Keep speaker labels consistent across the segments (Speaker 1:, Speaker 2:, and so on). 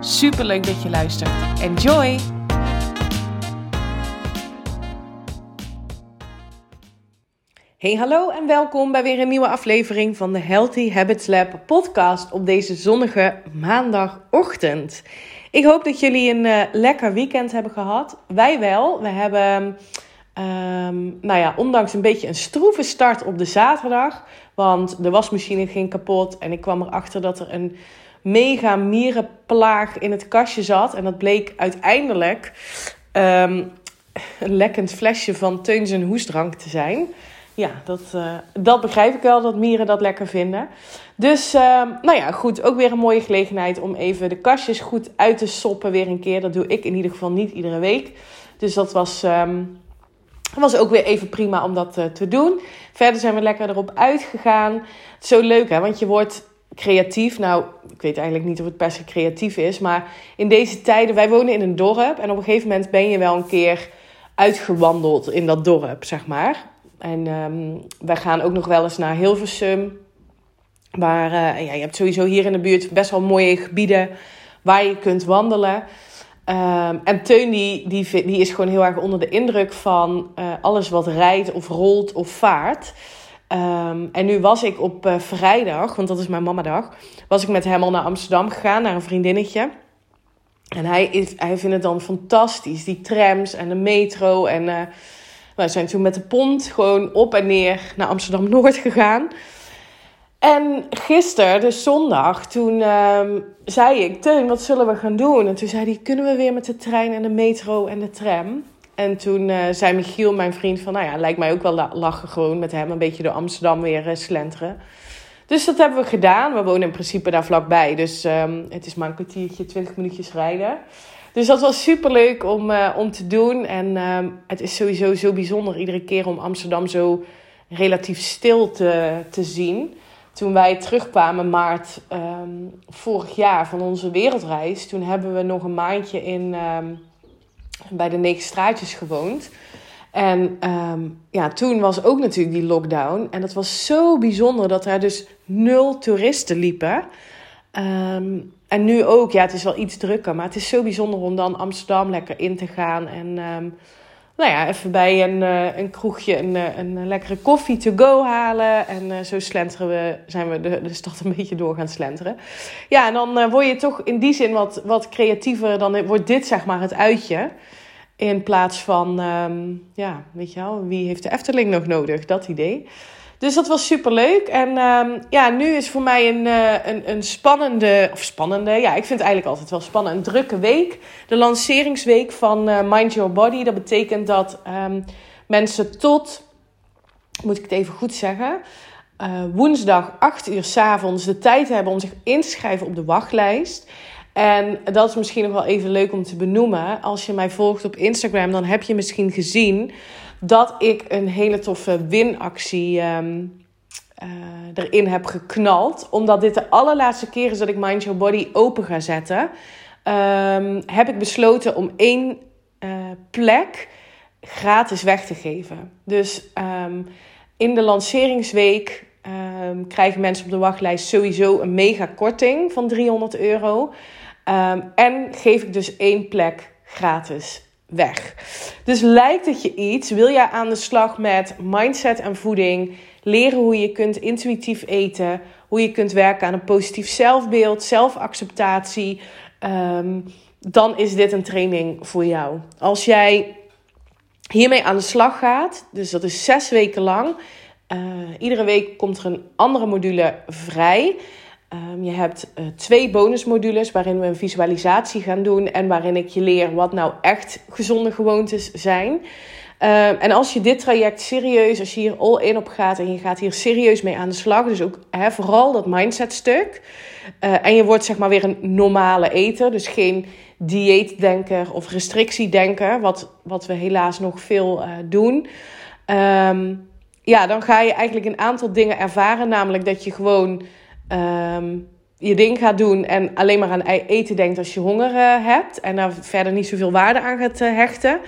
Speaker 1: Super leuk dat je luistert. Enjoy! Hey, hallo en welkom bij weer een nieuwe aflevering van de Healthy Habits Lab podcast op deze zonnige maandagochtend. Ik hoop dat jullie een uh, lekker weekend hebben gehad. Wij wel. We hebben, um, nou ja, ondanks een beetje een stroeve start op de zaterdag, want de wasmachine ging kapot en ik kwam erachter dat er een mega mierenplaag in het kastje zat. En dat bleek uiteindelijk um, een lekkend flesje van Teuns en te zijn. Ja, dat, uh, dat begrijp ik wel, dat mieren dat lekker vinden. Dus, uh, nou ja, goed. Ook weer een mooie gelegenheid om even de kastjes goed uit te soppen weer een keer. Dat doe ik in ieder geval niet iedere week. Dus dat was, um, was ook weer even prima om dat uh, te doen. Verder zijn we lekker erop uitgegaan. Zo leuk, hè? Want je wordt creatief. Nou, ik weet eigenlijk niet of het per se creatief is. Maar in deze tijden, wij wonen in een dorp. En op een gegeven moment ben je wel een keer uitgewandeld in dat dorp, zeg maar. En um, wij gaan ook nog wel eens naar Hilversum. Maar uh, ja, je hebt sowieso hier in de buurt best wel mooie gebieden waar je kunt wandelen. Um, en Teun die, die, is gewoon heel erg onder de indruk van uh, alles wat rijdt of rolt of vaart. Um, en nu was ik op uh, vrijdag, want dat is mijn mamadag, was ik met hem al naar Amsterdam gegaan, naar een vriendinnetje. En hij, hij vindt het dan fantastisch, die trams en de metro. En uh, zijn toen met de pont gewoon op en neer naar Amsterdam-Noord gegaan. En gisteren, dus zondag, toen um, zei ik, Teun, wat zullen we gaan doen? En toen zei hij, kunnen we weer met de trein en de metro en de tram? En toen uh, zei Michiel, mijn vriend, van nou ja, lijkt mij ook wel lachen gewoon met hem. Een beetje door Amsterdam weer uh, slenteren. Dus dat hebben we gedaan. We wonen in principe daar vlakbij. Dus um, het is maar een kwartiertje, twintig minuutjes rijden. Dus dat was super leuk om, uh, om te doen. En um, het is sowieso zo bijzonder iedere keer om Amsterdam zo relatief stil te, te zien. Toen wij terugkwamen maart um, vorig jaar van onze wereldreis, toen hebben we nog een maandje in bij de negen straatjes gewoond. En um, ja, toen was ook natuurlijk die lockdown. En dat was zo bijzonder dat er dus nul toeristen liepen. Um, en nu ook, ja, het is wel iets drukker. Maar het is zo bijzonder om dan Amsterdam lekker in te gaan. En um, nou ja, even bij een, uh, een kroegje een, uh, een lekkere koffie to go halen. En uh, zo slenteren we, zijn we de, de stad een beetje door gaan slenteren. Ja, en dan word je toch in die zin wat, wat creatiever. Dan wordt dit zeg maar het uitje. In plaats van, um, ja, weet je wel, wie heeft de Efteling nog nodig? Dat idee. Dus dat was super leuk. En um, ja, nu is voor mij een, uh, een, een spannende, of spannende, ja, ik vind het eigenlijk altijd wel spannend, een drukke week. De lanceringsweek van uh, Mind Your Body. Dat betekent dat um, mensen tot, moet ik het even goed zeggen, uh, woensdag 8 uur s avonds de tijd hebben om zich in te schrijven op de wachtlijst. En dat is misschien nog wel even leuk om te benoemen. Als je mij volgt op Instagram, dan heb je misschien gezien dat ik een hele toffe winactie um, uh, erin heb geknald. Omdat dit de allerlaatste keer is dat ik Mind Your Body open ga zetten. Um, heb ik besloten om één uh, plek gratis weg te geven. Dus um, in de lanceringsweek krijgen mensen op de wachtlijst sowieso een mega korting van 300 euro. En geef ik dus één plek gratis weg. Dus lijkt het je iets? Wil jij aan de slag met mindset en voeding? Leren hoe je kunt intuïtief eten, hoe je kunt werken aan een positief zelfbeeld, zelfacceptatie. Um, dan is dit een training voor jou. Als jij hiermee aan de slag gaat, dus dat is zes weken lang. Uh, iedere week komt er een andere module vrij. Ehm, je hebt uh, twee bonusmodules waarin we een visualisatie gaan doen en waarin ik je leer wat nou echt gezonde gewoontes zijn. Ehm, en als je dit traject serieus, als je hier all in op gaat en je gaat hier serieus mee aan de slag, dus ook vooral dat mindset stuk. Uh, en je wordt zeg maar weer een normale eter, dus geen dieetdenker of restrictiedenker, wat, wat we helaas nog veel uh, doen. Um, ja, dan ga je eigenlijk een aantal dingen ervaren, namelijk dat je gewoon um, je ding gaat doen en alleen maar aan eten denkt als je honger uh, hebt en daar verder niet zoveel waarde aan gaat hechten.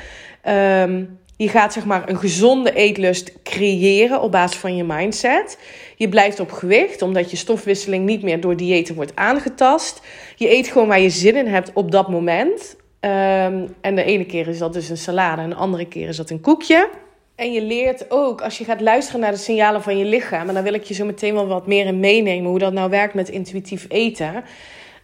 Speaker 1: Um, je gaat zeg maar een gezonde eetlust creëren op basis van je mindset. Je blijft op gewicht, omdat je stofwisseling niet meer door diëten wordt aangetast. Je eet gewoon waar je zin in hebt op dat moment. Um, en de ene keer is dat dus een salade en de andere keer is dat een koekje. En je leert ook, als je gaat luisteren naar de signalen van je lichaam... en daar wil ik je zo meteen wel wat meer in meenemen... hoe dat nou werkt met intuïtief eten...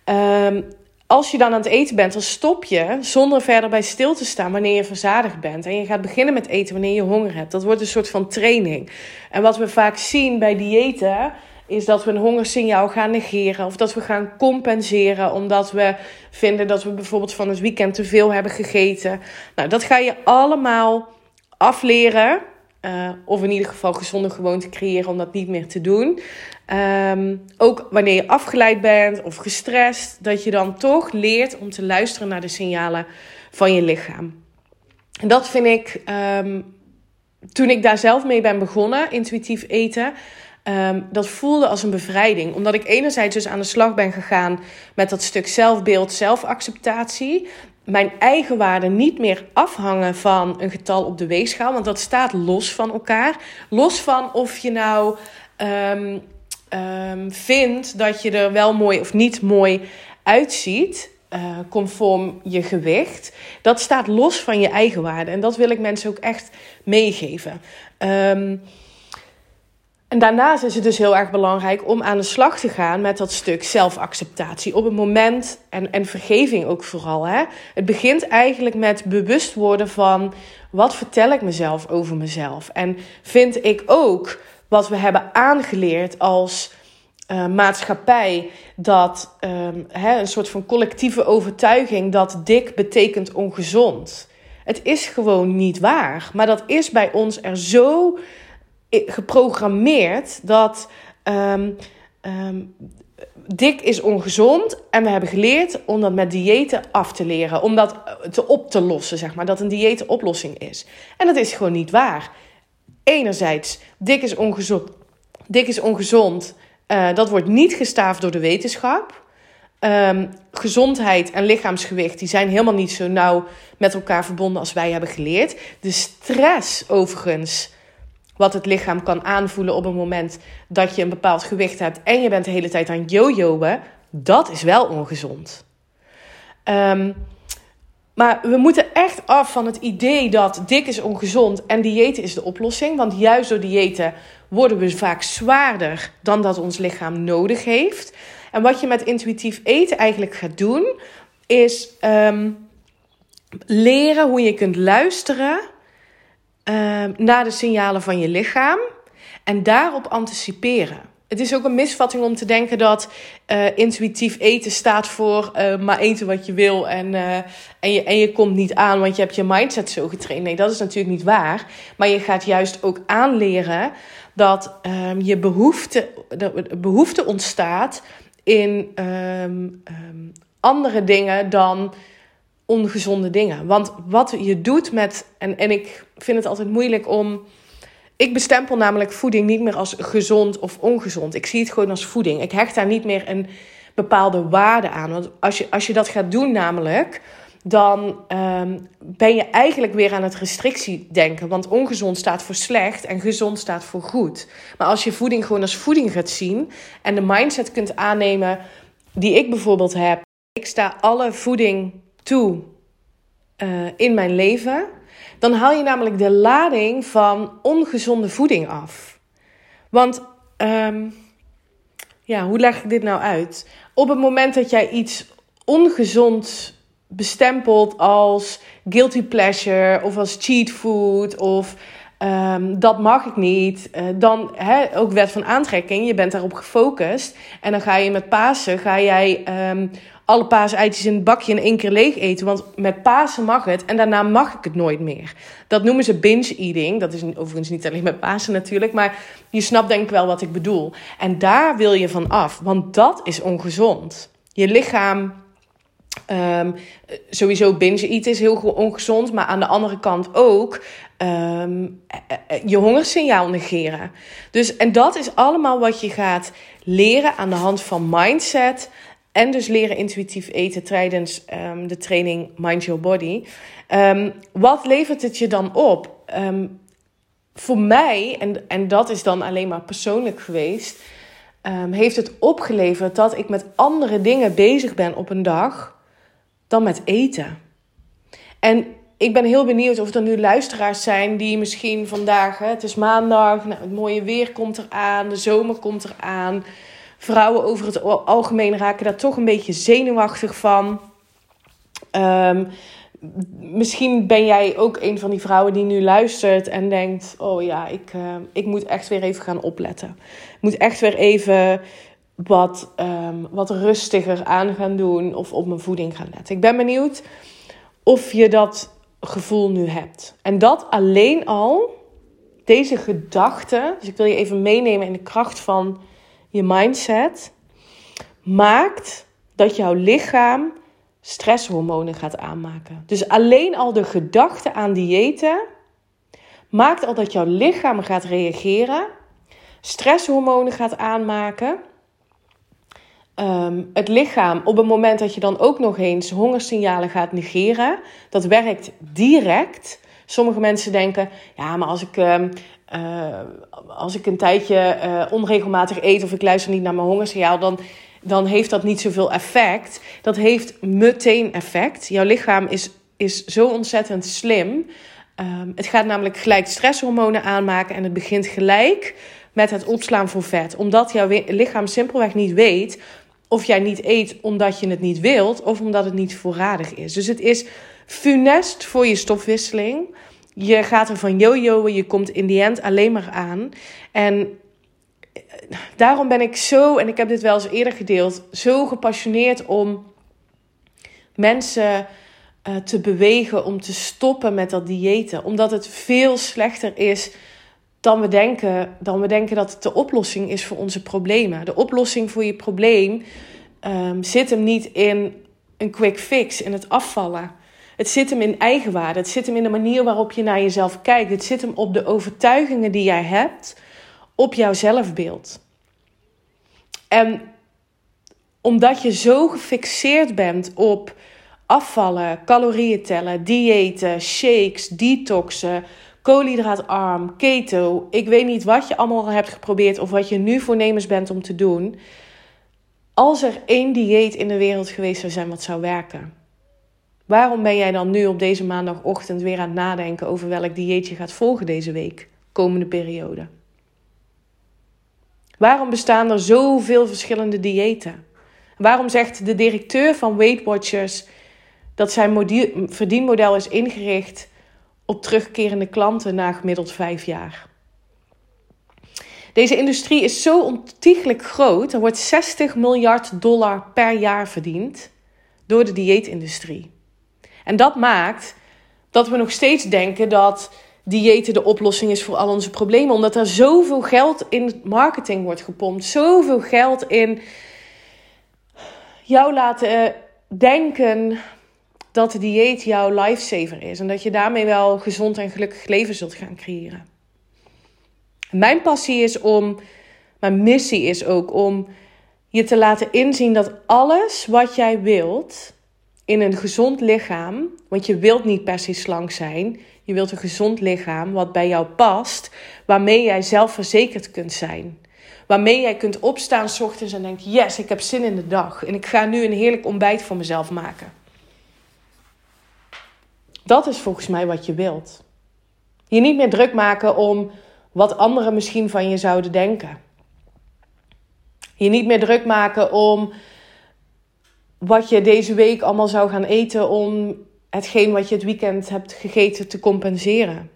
Speaker 1: Um, als je dan aan het eten bent, dan stop je zonder verder bij stil te staan wanneer je verzadigd bent. En je gaat beginnen met eten wanneer je honger hebt. Dat wordt een soort van training. En wat we vaak zien bij diëten, is dat we een hongersignaal gaan negeren. Of dat we gaan compenseren omdat we vinden dat we bijvoorbeeld van het weekend te veel hebben gegeten. Nou, dat ga je allemaal afleren. Uh, of in ieder geval gezonde gewoonte creëren om dat niet meer te doen. Um, ook wanneer je afgeleid bent of gestrest, dat je dan toch leert om te luisteren naar de signalen van je lichaam. En dat vind ik, um, toen ik daar zelf mee ben begonnen, intuïtief eten, um, dat voelde als een bevrijding. Omdat ik enerzijds dus aan de slag ben gegaan met dat stuk zelfbeeld, zelfacceptatie mijn eigen waarde niet meer afhangen van een getal op de weegschaal. Want dat staat los van elkaar. Los van of je nou um, um, vindt dat je er wel mooi of niet mooi uitziet. Uh, conform je gewicht. Dat staat los van je eigen waarde. En dat wil ik mensen ook echt meegeven. Um, en daarnaast is het dus heel erg belangrijk om aan de slag te gaan met dat stuk zelfacceptatie. Op het moment, en, en vergeving ook vooral. Hè? Het begint eigenlijk met bewust worden van wat vertel ik mezelf over mezelf. En vind ik ook wat we hebben aangeleerd als uh, maatschappij dat um, hè, een soort van collectieve overtuiging dat dik betekent ongezond. Het is gewoon niet waar. Maar dat is bij ons er zo geprogrammeerd dat um, um, dik is ongezond. En we hebben geleerd om dat met diëten af te leren. Om dat te op te lossen, zeg maar. Dat een dieet oplossing is. En dat is gewoon niet waar. Enerzijds, dik is ongezond. Dik is ongezond. Dat wordt niet gestaafd door de wetenschap. Um, gezondheid en lichaamsgewicht die zijn helemaal niet zo nauw met elkaar verbonden als wij hebben geleerd. De stress overigens wat het lichaam kan aanvoelen op een moment dat je een bepaald gewicht hebt en je bent de hele tijd aan jojoen, dat is wel ongezond. Um, maar we moeten echt af van het idee dat dik is ongezond en diëten is de oplossing. Want juist door diëten worden we vaak zwaarder dan dat ons lichaam nodig heeft. En wat je met intuïtief eten eigenlijk gaat doen, is um, leren hoe je kunt luisteren uh, naar de signalen van je lichaam en daarop anticiperen. Het is ook een misvatting om te denken dat uh, intuïtief eten staat voor uh, maar eten wat je wil en, uh, en, je, en je komt niet aan, want je hebt je mindset zo getraind. Nee, dat is natuurlijk niet waar. Maar je gaat juist ook aanleren dat um, je behoefte, de behoefte ontstaat in um, andere dingen dan ongezonde dingen. Want wat je doet met. En, en ik vind het altijd moeilijk om. Ik bestempel namelijk voeding niet meer als gezond of ongezond. Ik zie het gewoon als voeding. Ik hecht daar niet meer een bepaalde waarde aan. Want als je, als je dat gaat doen, namelijk. Dan um, ben je eigenlijk weer aan het restrictie denken. Want ongezond staat voor slecht en gezond staat voor goed. Maar als je voeding gewoon als voeding gaat zien. En de mindset kunt aannemen die ik bijvoorbeeld heb. Ik sta alle voeding toe uh, in mijn leven, dan haal je namelijk de lading van ongezonde voeding af. Want, um, ja, hoe leg ik dit nou uit? Op het moment dat jij iets ongezond bestempelt als guilty pleasure of als cheat food of Ehm, dat mag ik niet. Uh, dan hè, ook wet van aantrekking. Je bent daarop gefocust. En dan ga je met Pasen, ga jij um, alle paaseitjes in het bakje in één keer leeg eten. Want met Pasen mag het en daarna mag ik het nooit meer. Dat noemen ze binge eating. Dat is overigens niet alleen met Pasen natuurlijk. Maar je snapt denk ik wel wat ik bedoel. En daar wil je van af. Want dat is ongezond. Je lichaam Um, sowieso binge eten is heel ongezond, maar aan de andere kant ook um, je hongersignaal negeren. Dus, en dat is allemaal wat je gaat leren aan de hand van mindset. En dus leren intuïtief eten tijdens um, de training Mind Your Body. wat levert het je dan op? voor mij, en, en dat is dan alleen maar persoonlijk geweest, heeft het opgeleverd dat ik met andere dingen bezig ben op een dag dan met eten. En ik ben heel benieuwd of er nu luisteraars zijn die misschien vandaag, hè, het is maandag, nou, het mooie weer komt eraan, de zomer komt eraan. Vrouwen over het algemeen raken daar toch een beetje zenuwachtig van. Ehm, misschien ben jij ook een van die vrouwen die nu luistert en denkt: Oh ja, ik, uh, ik moet echt weer even gaan opletten. Ik moet echt weer even wat, um, wat rustiger aan gaan doen of op mijn voeding gaan letten. Ik ben benieuwd of je dat gevoel nu hebt. En dat alleen al, deze gedachte, dus ik wil je even meenemen in de kracht van je mindset, maakt dat jouw lichaam stresshormonen gaat aanmaken. Dus alleen al de gedachte aan diëten maakt al dat jouw lichaam gaat reageren, stresshormonen gaat aanmaken um, het lichaam op het moment dat je dan ook nog eens hongersignalen gaat negeren, dat werkt direct. Sommige mensen denken, ja, maar als ik, uh, uh, als ik een tijdje uh, onregelmatig eet of ik luister niet naar mijn hongersignaal, dan, dan heeft dat niet zoveel effect. Dat heeft meteen effect. Jouw lichaam is, is zo ontzettend slim. Um, het gaat namelijk gelijk stresshormonen aanmaken en het begint gelijk met het opslaan voor vet. Omdat jouw lichaam simpelweg niet weet of jij niet eet omdat je het niet wilt of omdat het niet voorradig is. Dus het is funest voor je stofwisseling. Je gaat er van jojoen, je komt in die end alleen maar aan. En eh, daarom ben ik zo, en ik heb dit wel eens eerder gedeeld, zo gepassioneerd om mensen uh, te bewegen om te stoppen met dat diëten. Omdat het veel slechter is dan we denken, dan we denken dat het de oplossing is voor onze problemen. De oplossing voor je probleem um, zit hem niet in een quick fix, in het afvallen. Het zit hem in eigenwaarde. Het zit hem in de manier waarop je naar jezelf kijkt. Het zit hem op de overtuigingen die jij hebt, op jouw zelfbeeld. En omdat je zo gefixeerd bent op afvallen, calorieën tellen, diëten, shakes, detoxen, koolhydraatarm, keto. Ik weet niet wat je allemaal hebt geprobeerd of wat je nu voornemens bent om te doen. Als er één dieet in de wereld geweest zou zijn wat zou werken. Waarom ben jij dan nu op deze maandagochtend weer aan het nadenken over welk dieet je gaat volgen deze week, komende periode? Waarom bestaan er zoveel verschillende diëten? Waarom zegt de directeur van Weight Watchers dat zijn verdienmodel is ingericht op terugkerende klanten na gemiddeld vijf jaar. Deze industrie is zo ontiegelijk groot. Er wordt 60 miljard dollar per jaar verdiend door de dieetindustrie. En dat maakt dat we nog steeds denken dat diëten de oplossing is voor al onze problemen. Omdat er zoveel geld in marketing wordt gepompt. Zoveel geld in jou laten denken dat de dieet jouw lifesaver is. En dat je daarmee wel gezond en gelukkig leven zult gaan creëren. Mijn passie is om, mijn missie is ook om je te laten inzien dat alles wat jij wilt in een gezond lichaam, want je wilt niet per se slank zijn, je wilt een gezond lichaam wat bij jou past, waarmee jij zelfverzekerd kunt zijn. Waarmee jij kunt opstaan s ochtends en denkt: Yes, ik heb zin in de dag. En ik ga nu een heerlijk ontbijt voor mezelf maken. Dat is volgens mij wat je wilt. Je niet meer druk maken om wat anderen misschien van je zouden denken. Je niet meer druk maken om wat je deze week allemaal zou gaan eten om hetgeen wat je het weekend hebt gegeten te compenseren.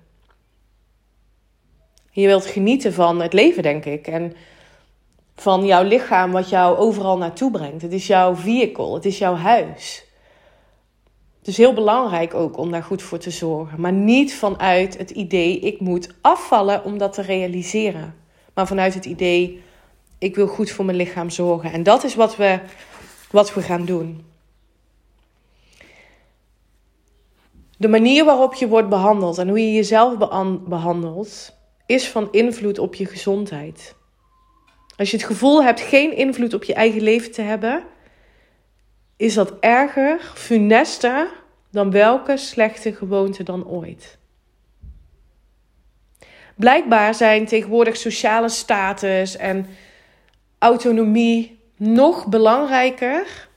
Speaker 1: Je wilt genieten van het leven, denk ik. En van jouw lichaam wat jou overal naartoe brengt. Het is jouw vehicle, het is jouw huis. Het is heel belangrijk ook om daar goed voor te zorgen. Maar niet vanuit het idee, ik moet afvallen om dat te realiseren. Maar vanuit het idee, ik wil goed voor mijn lichaam zorgen. En dat is wat we, wat we gaan doen. De manier waarop je wordt behandeld en hoe je jezelf behandelt, is van invloed op je gezondheid. Als je het gevoel hebt geen invloed op je eigen leven te hebben, is dat erger, funester dan welke slechte gewoonte dan ooit. Blijkbaar zijn tegenwoordig sociale status en autonomie nog belangrijker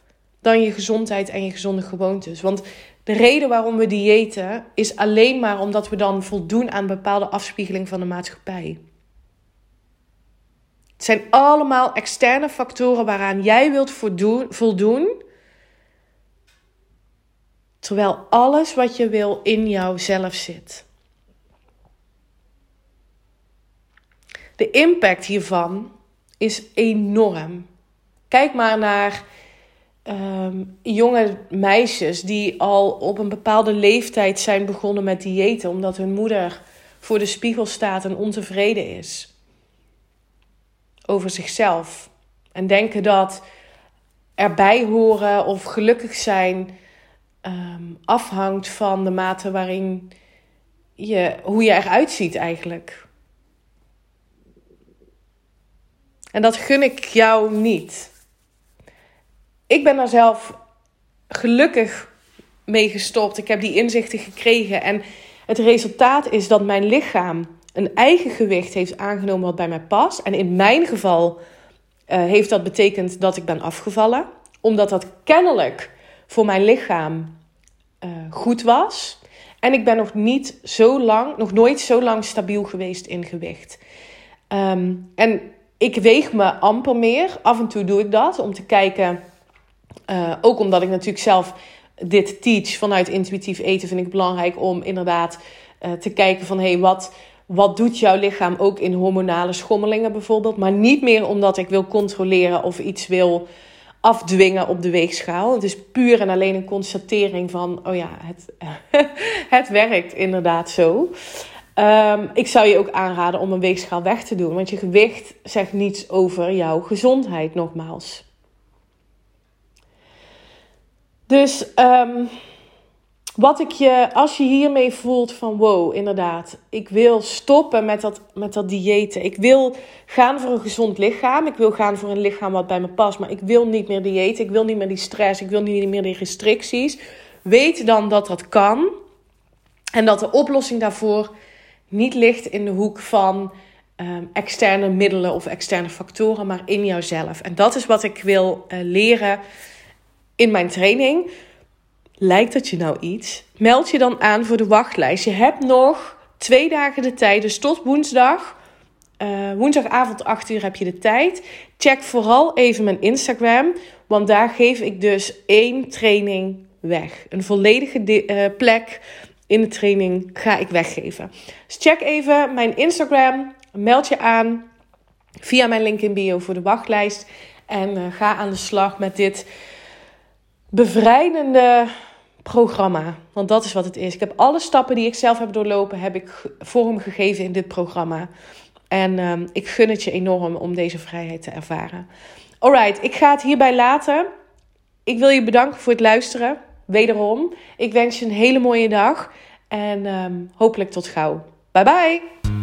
Speaker 1: dan je gezondheid en je gezonde gewoontes. Want de reden waarom we diëten is alleen maar omdat we dan voldoen aan bepaalde afspiegeling van de maatschappij. Het zijn allemaal externe factoren waaraan jij wilt voldoen. Terwijl alles wat je wil in jouzelf zit. De impact hiervan is enorm. Kijk maar naar um, jonge meisjes die al op een bepaalde leeftijd zijn begonnen met diëten, omdat hun moeder voor de spiegel staat en ontevreden is over zichzelf. En denken dat erbij horen of gelukkig zijn um, afhangt van de mate waarin je, hoe je eruit ziet eigenlijk. En dat gun ik jou niet ik ben daar zelf gelukkig mee gestopt. Ik heb die inzichten gekregen. En het resultaat is dat mijn lichaam een eigen gewicht heeft aangenomen wat bij mij past. En in mijn geval uh, heeft dat betekend dat ik ben afgevallen. Omdat dat kennelijk voor mijn lichaam uh, goed was. En ik ben nog niet zo lang, nog nooit zo lang stabiel geweest in gewicht. Um, en ik weeg me amper meer. Af en toe doe ik dat om te kijken uh, ook omdat ik natuurlijk zelf dit teach vanuit intuïtief eten, vind ik belangrijk om inderdaad uh, te kijken van hé, hey, wat, wat doet jouw lichaam ook in hormonale schommelingen bijvoorbeeld. Maar niet meer omdat ik wil controleren of iets wil afdwingen op de weegschaal. Het is puur en alleen een constatering van, oh ja, het, het werkt inderdaad zo. Um, ik zou je ook aanraden om een weegschaal weg te doen, want je gewicht zegt niets over jouw gezondheid nogmaals. Dus um, wat ik je, als je hiermee voelt van wow, inderdaad, ik wil stoppen met dat, met dat diëten. Ik wil gaan voor een gezond lichaam. Ik wil gaan voor een lichaam wat bij me past. Maar ik wil niet meer diëten. Ik wil niet meer die stress. Ik wil niet meer die restricties. Weet dan dat dat kan. En dat de oplossing daarvoor niet ligt in de hoek van um, externe middelen of externe factoren, maar in jouzelf. En dat is wat ik wil uh, leren in mijn training. Lijkt dat je nou iets? Meld je dan aan voor de wachtlijst. Je hebt nog twee dagen de tijd, dus tot woensdag. Uh, woensdagavond 8 uur heb je de tijd. Check vooral even mijn Instagram, want daar geef ik dus één training weg. Een volledige uh, plek in de training ga ik weggeven. Dus check even mijn Instagram, meld je aan via mijn link in bio voor de wachtlijst en uh, ga aan de slag met dit bevrijdende programma. Want dat is wat het is. Ik heb alle stappen die ik zelf heb doorlopen, heb ik vorm gegeven in dit programma. En um, ik gun het je enorm om deze vrijheid te ervaren. Alright, ik ga het hierbij laten. Ik wil je bedanken voor het luisteren. Wederom. Ik wens je een hele mooie dag. En um, hopelijk tot gauw. Bye bye.